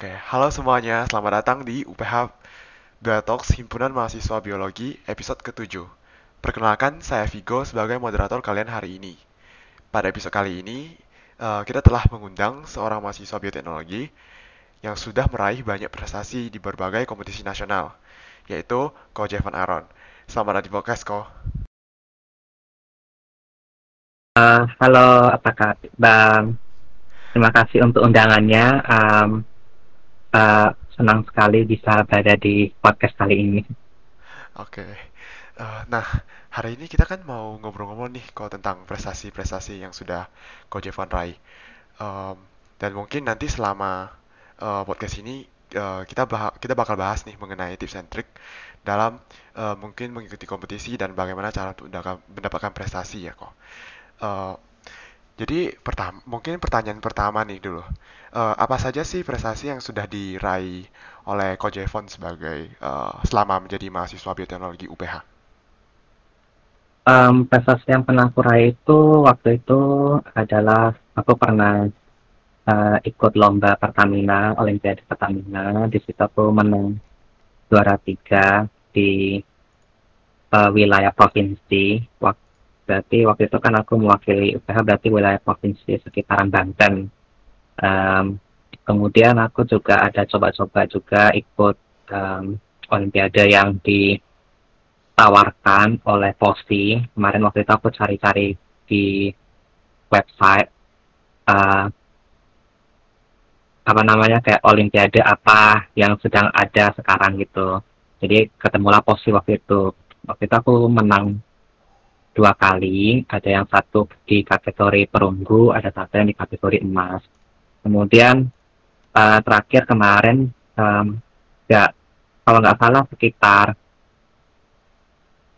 Oke, halo semuanya, selamat datang di UPH Biotalks Himpunan Mahasiswa Biologi episode ke-7. Perkenalkan, saya Vigo sebagai moderator kalian hari ini. Pada episode kali ini, uh, kita telah mengundang seorang mahasiswa bioteknologi yang sudah meraih banyak prestasi di berbagai kompetisi nasional, yaitu Ko Jevan Aaron. Selamat datang di podcast, Ko. Uh, halo, apa kabar? Terima kasih untuk undangannya. Uh, senang sekali bisa berada di podcast kali ini. Oke. Okay. Uh, nah, hari ini kita kan mau ngobrol-ngobrol nih kok tentang prestasi-prestasi yang sudah Ko Jevan raih. Um, dan mungkin nanti selama uh, podcast ini uh, kita bah kita bakal bahas nih mengenai tips and trick dalam uh, mungkin mengikuti kompetisi dan bagaimana cara untuk mendapatkan prestasi ya kok. Uh, jadi pertama, mungkin pertanyaan pertama nih dulu, uh, apa saja sih prestasi yang sudah diraih oleh Evon sebagai uh, selama menjadi mahasiswa bioteknologi UPH? Um, prestasi yang pernah aku raih itu waktu itu adalah aku pernah uh, ikut lomba Pertamina, Olimpiade Pertamina. Di situ aku menang juara tiga di uh, wilayah provinsi. Waktu berarti waktu itu kan aku mewakili UPH berarti wilayah provinsi sekitaran Banten. Um, kemudian aku juga ada coba-coba juga ikut um, Olimpiade yang ditawarkan oleh POSI. Kemarin waktu itu aku cari-cari di website uh, apa namanya kayak Olimpiade apa yang sedang ada sekarang gitu. Jadi ketemulah POSI waktu itu. Waktu itu aku menang dua kali, ada yang satu di kategori perunggu, ada satu yang di kategori emas. Kemudian uh, terakhir kemarin, um, ya kalau nggak salah sekitar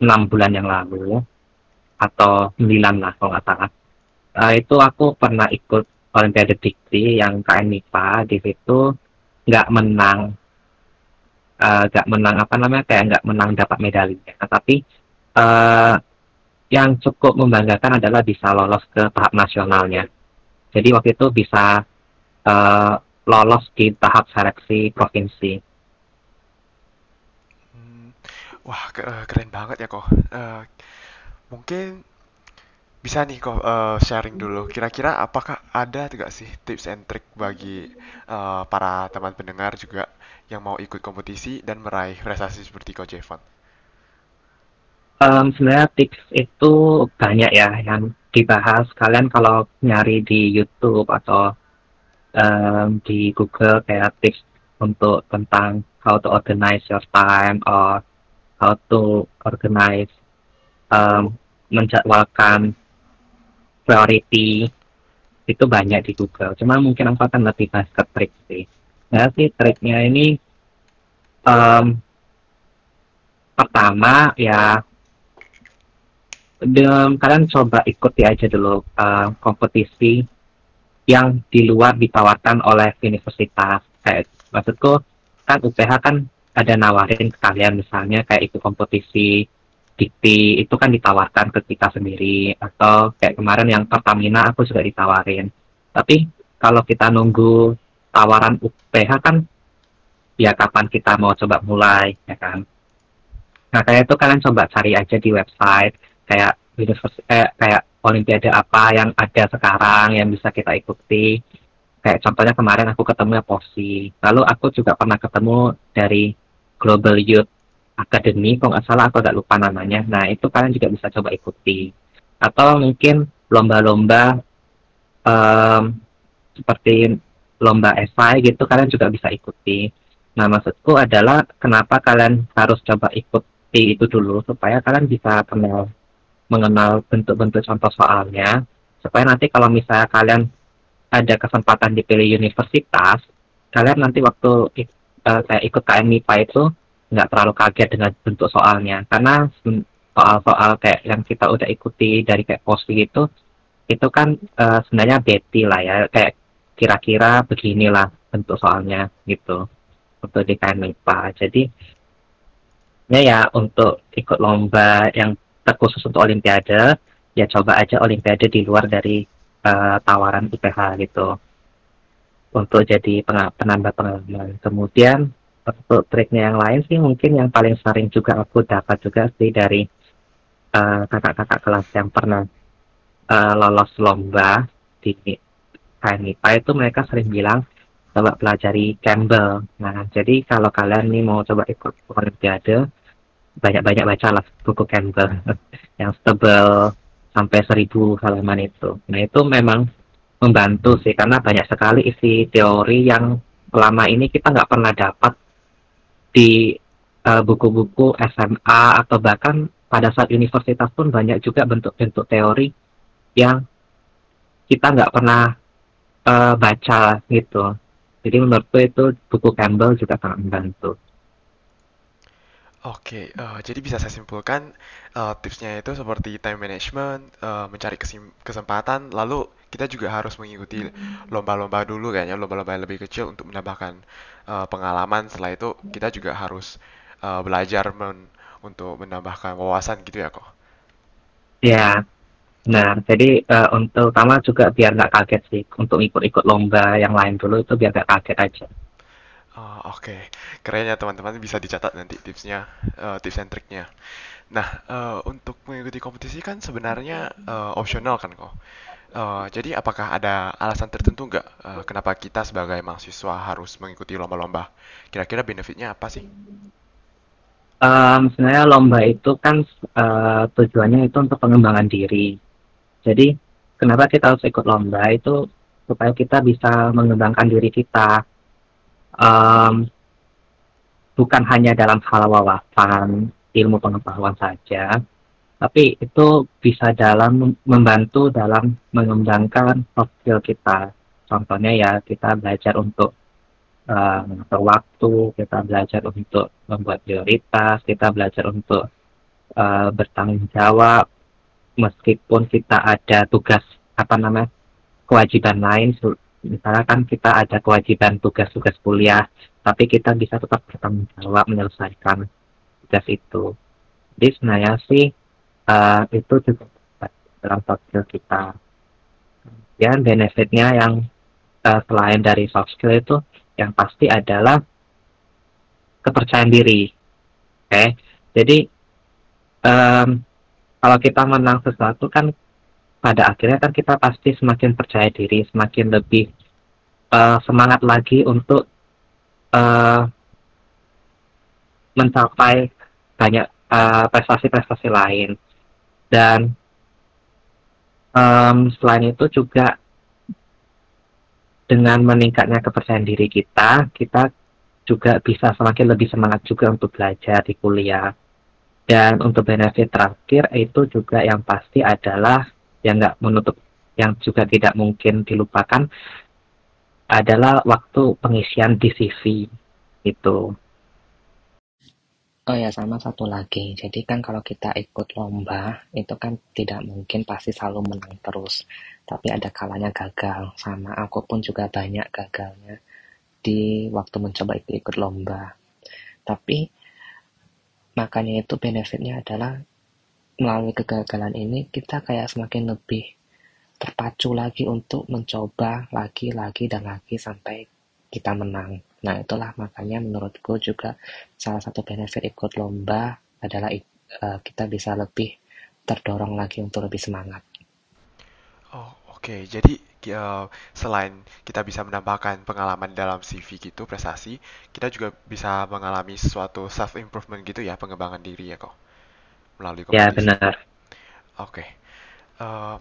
enam bulan yang lalu atau sembilan lah kalau nggak salah. Uh, itu aku pernah ikut Olimpiade Dikti yang KN MIPA di situ nggak menang eh, nggak uh, menang apa namanya kayak nggak menang dapat medali nah, tapi uh, yang cukup membanggakan adalah bisa lolos ke tahap nasionalnya. Jadi waktu itu bisa uh, lolos di tahap seleksi provinsi. Hmm, wah eh, keren banget ya kok. Uh, mungkin bisa nih kok uh, sharing dulu. Kira-kira apakah ada tidak sih tips and trick bagi uh, para teman pendengar juga yang mau ikut kompetisi dan meraih prestasi seperti Coach Evan? Um, sebenarnya tips itu banyak ya yang dibahas kalian kalau nyari di YouTube atau um, di Google kayak tips untuk tentang how to organize your time or how to organize um, menjadwalkan priority itu banyak di Google. Cuma mungkin aku akan lebih bahas ke trik sih. Ya sih triknya ini um, pertama ya dan kalian coba ikuti aja dulu uh, kompetisi yang di luar ditawarkan oleh universitas. Kayak maksudku kan UPH kan ada nawarin ke kalian misalnya kayak ikut kompetisi dikti itu kan ditawarkan ke kita sendiri. Atau kayak kemarin yang Pertamina aku juga ditawarin. Tapi kalau kita nunggu tawaran UPH kan ya kapan kita mau coba mulai ya kan? Nah kayak itu kalian coba cari aja di website kayak universitas kayak kayak olimpiade apa yang ada sekarang yang bisa kita ikuti. Kayak contohnya kemarin aku ketemu Posi. Lalu aku juga pernah ketemu dari Global Youth Academy kalau nggak salah aku agak lupa namanya. Nah itu kalian juga bisa coba ikuti. Atau mungkin lomba-lomba um, seperti lomba esai gitu kalian juga bisa ikuti. Nah maksudku adalah kenapa kalian harus coba ikuti itu dulu supaya kalian bisa kenal mengenal bentuk-bentuk contoh soalnya supaya nanti kalau misalnya kalian ada kesempatan dipilih universitas kalian nanti waktu uh, saya ikut KM MIPA itu nggak terlalu kaget dengan bentuk soalnya. Karena soal-soal kayak yang kita udah ikuti dari kayak posi gitu itu kan uh, sebenarnya beti lah ya kayak kira-kira beginilah bentuk soalnya gitu untuk di KM MIPA jadi ya ya untuk ikut lomba yang terkhusus untuk olimpiade ya coba aja olimpiade di luar dari uh, tawaran IPH gitu untuk jadi penambah pengalaman. Kemudian untuk triknya yang lain sih mungkin yang paling sering juga aku dapat juga sih dari kakak kakak-kakak kelas yang pernah uh, lolos lomba di KNIPA itu mereka sering bilang coba pelajari Campbell. Nah, jadi kalau kalian nih mau coba ikut olimpiade, banyak-banyak baca lah buku Campbell yang tebal sampai seribu halaman itu. Nah, itu memang membantu sih karena banyak sekali isi teori yang selama ini kita nggak pernah dapat di uh, buku-buku SMA atau bahkan pada saat universitas pun banyak juga bentuk-bentuk teori yang kita nggak pernah uh, baca gitu. Jadi menurutku itu buku Campbell juga sangat membantu. Oke, uh, jadi bisa saya simpulkan uh, tipsnya itu seperti time management, uh, mencari kesempatan, lalu kita juga harus mengikuti lomba-lomba dulu kayaknya, lomba-lomba yang lebih kecil untuk menambahkan uh, pengalaman. Setelah itu kita juga harus uh, belajar men untuk menambahkan wawasan gitu ya kok. Ya, nah jadi uh, untuk utama juga biar nggak kaget sih, untuk ikut-ikut lomba yang lain dulu itu biar nggak kaget aja. Oh, Oke, okay. keren ya teman-teman bisa dicatat nanti tipsnya, uh, tips and triknya. Nah, uh, untuk mengikuti kompetisi kan sebenarnya uh, opsional kan kok. Uh, jadi apakah ada alasan tertentu nggak uh, kenapa kita sebagai mahasiswa harus mengikuti lomba-lomba? Kira-kira benefitnya apa sih? Um, sebenarnya lomba itu kan uh, tujuannya itu untuk pengembangan diri. Jadi kenapa kita harus ikut lomba itu supaya kita bisa mengembangkan diri kita um, bukan hanya dalam hal wawasan ilmu pengetahuan saja, tapi itu bisa dalam membantu dalam mengembangkan soft skill kita. Contohnya ya kita belajar untuk uh, waktu, kita belajar untuk membuat prioritas, kita belajar untuk uh, bertanggung jawab, meskipun kita ada tugas apa namanya kewajiban lain misalnya kan kita ada kewajiban tugas-tugas kuliah, tapi kita bisa tetap bertanggung jawab menyelesaikan tugas itu. Jadi sebenarnya sih uh, itu juga dalam soft skill kita. Ya benefitnya yang uh, selain dari soft skill itu yang pasti adalah kepercayaan diri. Oke, okay? jadi um, kalau kita menang sesuatu kan pada akhirnya kan kita pasti semakin percaya diri, semakin lebih uh, semangat lagi untuk uh, mencapai banyak prestasi prestasi-prestasi lain. Dan um, selain itu juga dengan meningkatnya kepercayaan diri kita, kita juga bisa semakin lebih semangat juga untuk belajar di kuliah. Dan untuk benefit terakhir itu juga yang pasti adalah yang nggak menutup yang juga tidak mungkin dilupakan adalah waktu pengisian di CV itu. Oh ya sama satu lagi, jadi kan kalau kita ikut lomba itu kan tidak mungkin pasti selalu menang terus, tapi ada kalanya gagal. Sama aku pun juga banyak gagalnya di waktu mencoba ikut, ikut lomba. Tapi makanya itu benefitnya adalah melalui kegagalan ini kita kayak semakin lebih terpacu lagi untuk mencoba lagi, lagi, dan lagi sampai kita menang. Nah, itulah makanya menurutku juga salah satu benefit ikut lomba adalah uh, kita bisa lebih terdorong lagi untuk lebih semangat. Oh, oke. Okay. Jadi uh, selain kita bisa menambahkan pengalaman dalam CV gitu, prestasi, kita juga bisa mengalami sesuatu self improvement gitu ya, pengembangan diri ya kok melalui kompetisi. Ya benar. Oke. Okay. Uh, eh,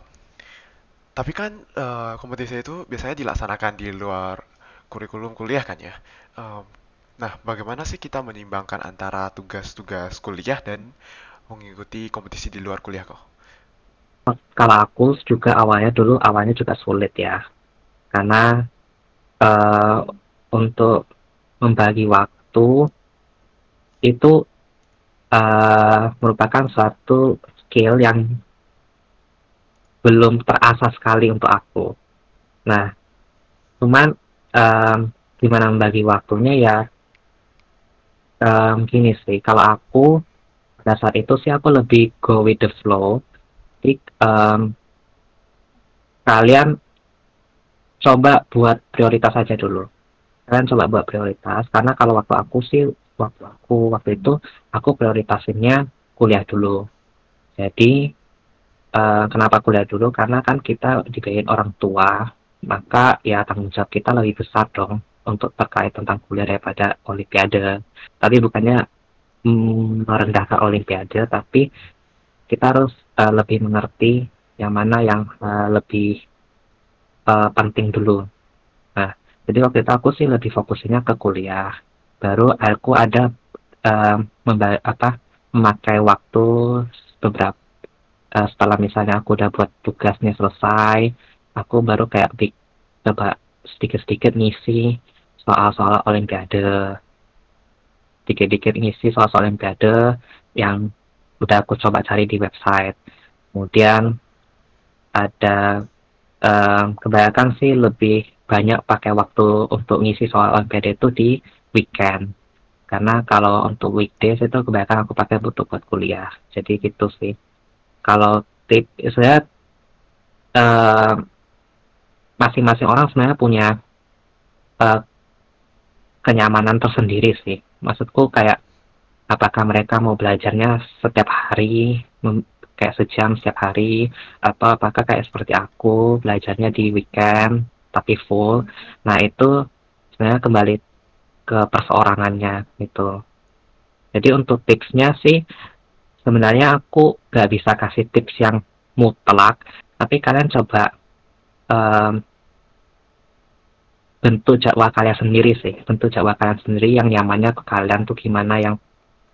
tapi kan uh, kompetisi itu biasanya dilaksanakan di luar kurikulum kuliah kan ya. Um, nah, bagaimana sih kita menyimbangkan antara tugas-tugas kuliah dan mengikuti kompetisi di luar kuliah kok? Kalau aku juga awalnya dulu awalnya juga sulit ya, karena uh, untuk membagi waktu itu uh, merupakan suatu skill yang belum terasa sekali untuk aku. Nah, cuman um, gimana membagi waktunya ya um, gini sih. Kalau aku pada saat itu sih aku lebih go with the flow. Jadi um, kalian coba buat prioritas aja dulu kalian coba buat prioritas karena kalau waktu aku sih waktu aku waktu itu aku prioritasinnya kuliah dulu. Jadi uh, kenapa kuliah dulu? Karena kan kita dibiayain orang tua maka ya tanggung jawab kita lebih besar dong untuk terkait tentang kuliah daripada olimpiade. Tapi bukannya mm, merendahkan olimpiade tapi kita harus uh, lebih mengerti yang mana yang uh, lebih uh, penting dulu. Nah jadi waktu itu aku sih lebih fokusnya ke kuliah baru aku ada uh, apa memakai waktu beberapa uh, setelah misalnya aku udah buat tugasnya selesai aku baru kayak big, coba sedikit-sedikit ngisi soal-soal olimpiade. Sedikit-sedikit ngisi soal-soal olimpiade yang udah aku coba cari di website. Kemudian ada um, kebanyakan sih lebih banyak pakai waktu untuk ngisi soal olimpiade itu di weekend. Karena kalau untuk weekdays itu kebanyakan aku pakai untuk buat kuliah. Jadi gitu sih. Kalau tip saya uh, masing-masing orang sebenarnya punya uh, kenyamanan tersendiri sih. Maksudku kayak apakah mereka mau belajarnya setiap hari kayak sejam setiap hari atau apakah kayak seperti aku belajarnya di weekend tapi full. Nah itu sebenarnya kembali ke perseorangannya gitu. Jadi untuk tipsnya sih sebenarnya aku gak bisa kasih tips yang mutlak tapi kalian coba um, bentuk jadwal kalian sendiri sih bentuk jadwal kalian sendiri yang nyamannya ke kalian tuh gimana yang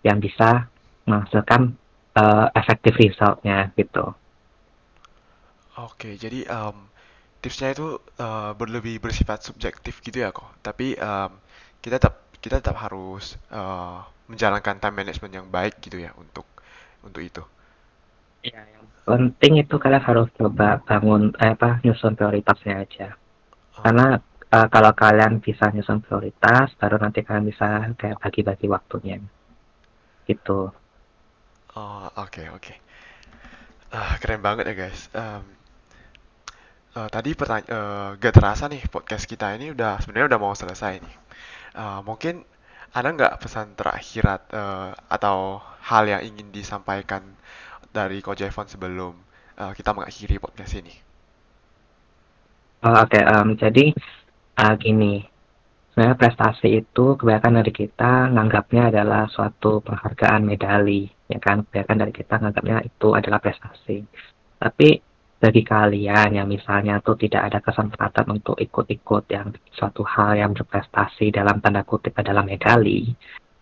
yang bisa menghasilkan uh, efektif resultnya gitu. Oke jadi um, tipsnya itu uh, berlebih bersifat subjektif gitu ya kok. Tapi um, kita tetap kita tetap harus uh, menjalankan time management yang baik gitu ya untuk untuk itu. Ya, yang penting itu kalian harus coba bangun eh, apa nyusun prioritasnya aja. Oh. Karena uh, kalau kalian bisa nyusun prioritas, baru nanti kalian bisa kayak bagi-bagi waktunya. Gitu. Oh, oke okay, oke. Okay. Uh, keren banget ya guys. Um, uh, tadi pertanyaan uh, gak terasa nih podcast kita ini udah sebenarnya udah mau selesai nih. Uh, mungkin ada nggak pesan terakhir uh, atau hal yang ingin disampaikan dari Coach Evan sebelum uh, kita mengakhiri podcast ini? Oh, Oke, okay, um, jadi uh, gini, sebenarnya prestasi itu kebanyakan dari kita nganggapnya adalah suatu penghargaan medali, ya kan? Kebanyakan dari kita nganggapnya itu adalah prestasi. Tapi bagi kalian yang misalnya tuh tidak ada kesempatan untuk ikut-ikut yang suatu hal yang berprestasi dalam tanda kutip adalah medali,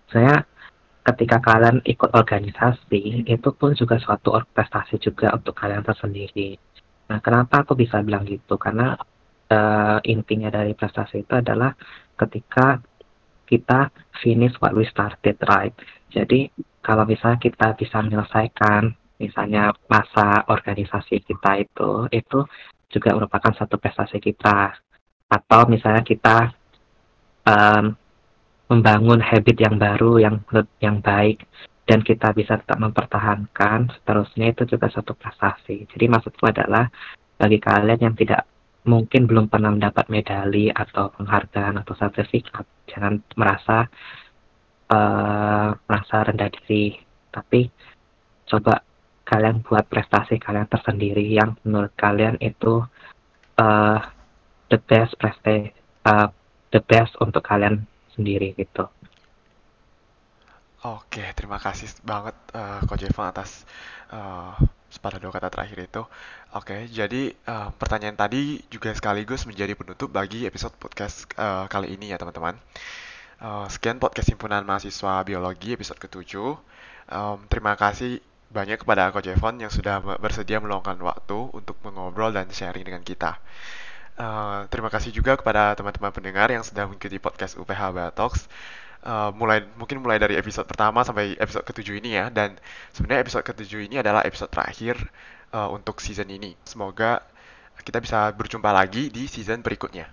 saya ketika kalian ikut organisasi itu pun juga suatu prestasi juga untuk kalian tersendiri. Nah, kenapa aku bisa bilang gitu? Karena uh, intinya dari prestasi itu adalah ketika kita finish what we started, right? Jadi kalau misalnya kita bisa menyelesaikan misalnya masa organisasi kita itu itu juga merupakan satu prestasi kita. Atau misalnya kita um, membangun habit yang baru yang yang baik dan kita bisa tetap mempertahankan seterusnya itu juga satu prestasi. Jadi maksudku adalah bagi kalian yang tidak mungkin belum pernah mendapat medali atau penghargaan atau sertifikat jangan merasa uh, merasa rendah diri. Tapi coba kalian buat prestasi kalian tersendiri yang menurut kalian itu uh, the best prestasi uh, the best untuk kalian sendiri gitu. Oke, terima kasih banget uh, Coach Evan atas uh, sepatah dua kata terakhir itu. Oke, jadi uh, pertanyaan tadi juga sekaligus menjadi penutup bagi episode podcast uh, kali ini ya teman-teman. Uh, sekian podcast himpunan mahasiswa biologi episode ketujuh. Um, terima kasih banyak kepada Coach Evon yang sudah bersedia meluangkan waktu untuk mengobrol dan sharing dengan kita. Uh, terima kasih juga kepada teman-teman pendengar yang sudah mengikuti podcast UPH Talks. Uh, mulai mungkin mulai dari episode pertama sampai episode ketujuh ini ya dan sebenarnya episode ketujuh ini adalah episode terakhir uh, untuk season ini. Semoga kita bisa berjumpa lagi di season berikutnya.